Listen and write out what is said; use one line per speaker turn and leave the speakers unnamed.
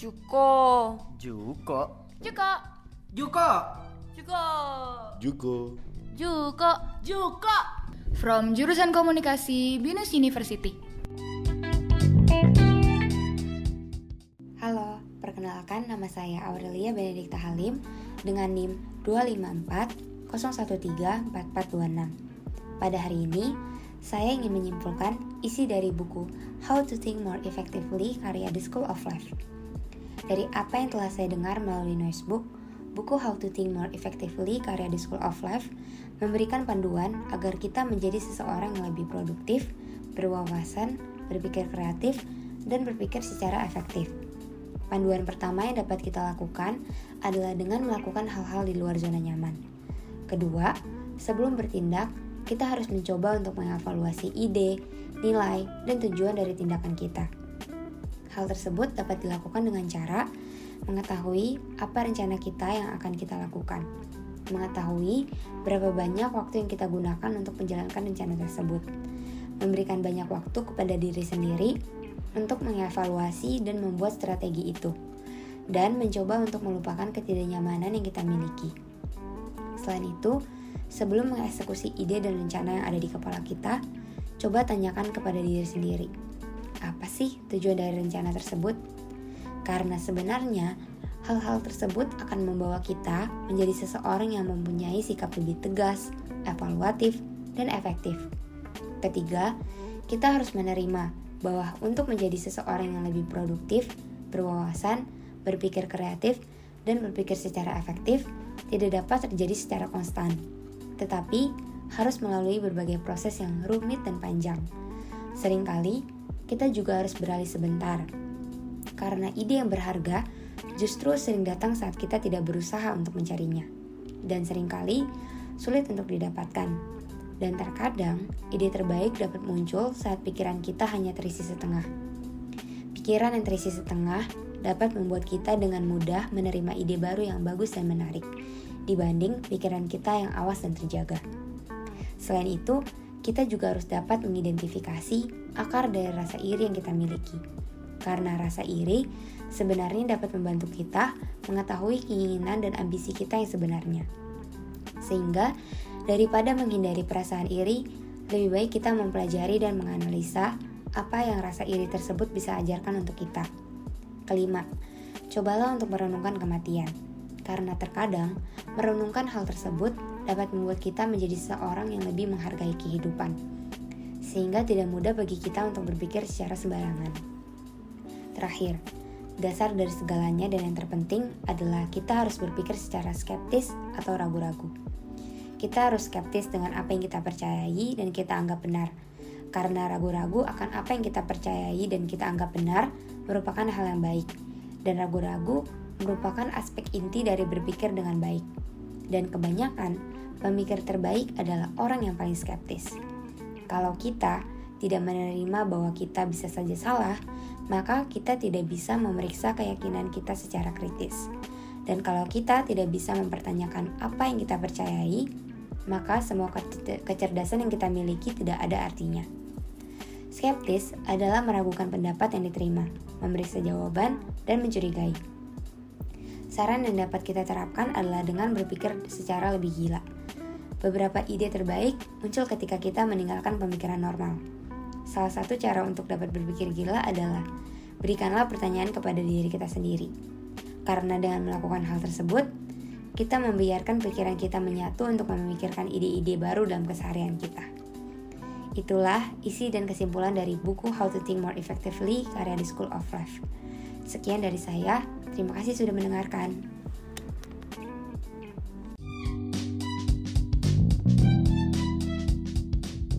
Juko.
Juko.
Juko.
Juko.
Juko.
Juko.
Juko. Juko. From jurusan komunikasi Binus University.
Halo, perkenalkan nama saya Aurelia Benedikta Halim dengan NIM 254 013 4426. Pada hari ini, saya ingin menyimpulkan isi dari buku How to Think More Effectively karya The School of Life. Dari apa yang telah saya dengar melalui Noisebook, buku How to Think More Effectively karya The School of Life memberikan panduan agar kita menjadi seseorang yang lebih produktif, berwawasan, berpikir kreatif, dan berpikir secara efektif. Panduan pertama yang dapat kita lakukan adalah dengan melakukan hal-hal di luar zona nyaman. Kedua, sebelum bertindak, kita harus mencoba untuk mengevaluasi ide, nilai, dan tujuan dari tindakan kita. Hal tersebut dapat dilakukan dengan cara mengetahui apa rencana kita yang akan kita lakukan, mengetahui berapa banyak waktu yang kita gunakan untuk menjalankan rencana tersebut, memberikan banyak waktu kepada diri sendiri untuk mengevaluasi dan membuat strategi itu, dan mencoba untuk melupakan ketidaknyamanan yang kita miliki. Selain itu, sebelum mengeksekusi ide dan rencana yang ada di kepala kita, coba tanyakan kepada diri sendiri, apa sih tujuan dari rencana tersebut? Karena sebenarnya, hal-hal tersebut akan membawa kita menjadi seseorang yang mempunyai sikap lebih tegas, evaluatif, dan efektif. Ketiga, kita harus menerima bahwa untuk menjadi seseorang yang lebih produktif, berwawasan, berpikir kreatif, dan berpikir secara efektif tidak dapat terjadi secara konstan, tetapi harus melalui berbagai proses yang rumit dan panjang. Seringkali, kita juga harus beralih sebentar, karena ide yang berharga justru sering datang saat kita tidak berusaha untuk mencarinya, dan sering kali sulit untuk didapatkan. Dan terkadang, ide terbaik dapat muncul saat pikiran kita hanya terisi setengah. Pikiran yang terisi setengah dapat membuat kita dengan mudah menerima ide baru yang bagus dan menarik, dibanding pikiran kita yang awas dan terjaga. Selain itu, kita juga harus dapat mengidentifikasi akar dari rasa iri yang kita miliki. Karena rasa iri sebenarnya dapat membantu kita mengetahui keinginan dan ambisi kita yang sebenarnya. Sehingga, daripada menghindari perasaan iri, lebih baik kita mempelajari dan menganalisa apa yang rasa iri tersebut bisa ajarkan untuk kita. Kelima, cobalah untuk merenungkan kematian. Karena terkadang, merenungkan hal tersebut dapat membuat kita menjadi seorang yang lebih menghargai kehidupan. Sehingga tidak mudah bagi kita untuk berpikir secara sembarangan. Terakhir, dasar dari segalanya dan yang terpenting adalah kita harus berpikir secara skeptis atau ragu-ragu. Kita harus skeptis dengan apa yang kita percayai dan kita anggap benar. Karena ragu-ragu akan apa yang kita percayai dan kita anggap benar merupakan hal yang baik. Dan ragu-ragu merupakan aspek inti dari berpikir dengan baik. Dan kebanyakan, pemikir terbaik adalah orang yang paling skeptis. Kalau kita tidak menerima bahwa kita bisa saja salah, maka kita tidak bisa memeriksa keyakinan kita secara kritis. Dan kalau kita tidak bisa mempertanyakan apa yang kita percayai, maka semua kecerdasan yang kita miliki tidak ada artinya. Skeptis adalah meragukan pendapat yang diterima, memeriksa jawaban, dan mencurigai. Saran yang dapat kita terapkan adalah dengan berpikir secara lebih gila. Beberapa ide terbaik muncul ketika kita meninggalkan pemikiran normal. Salah satu cara untuk dapat berpikir gila adalah berikanlah pertanyaan kepada diri kita sendiri. Karena dengan melakukan hal tersebut, kita membiarkan pikiran kita menyatu untuk memikirkan ide-ide baru dalam keseharian kita. Itulah isi dan kesimpulan dari buku How to Think More Effectively karya The School of Life. Sekian dari saya, terima kasih sudah mendengarkan.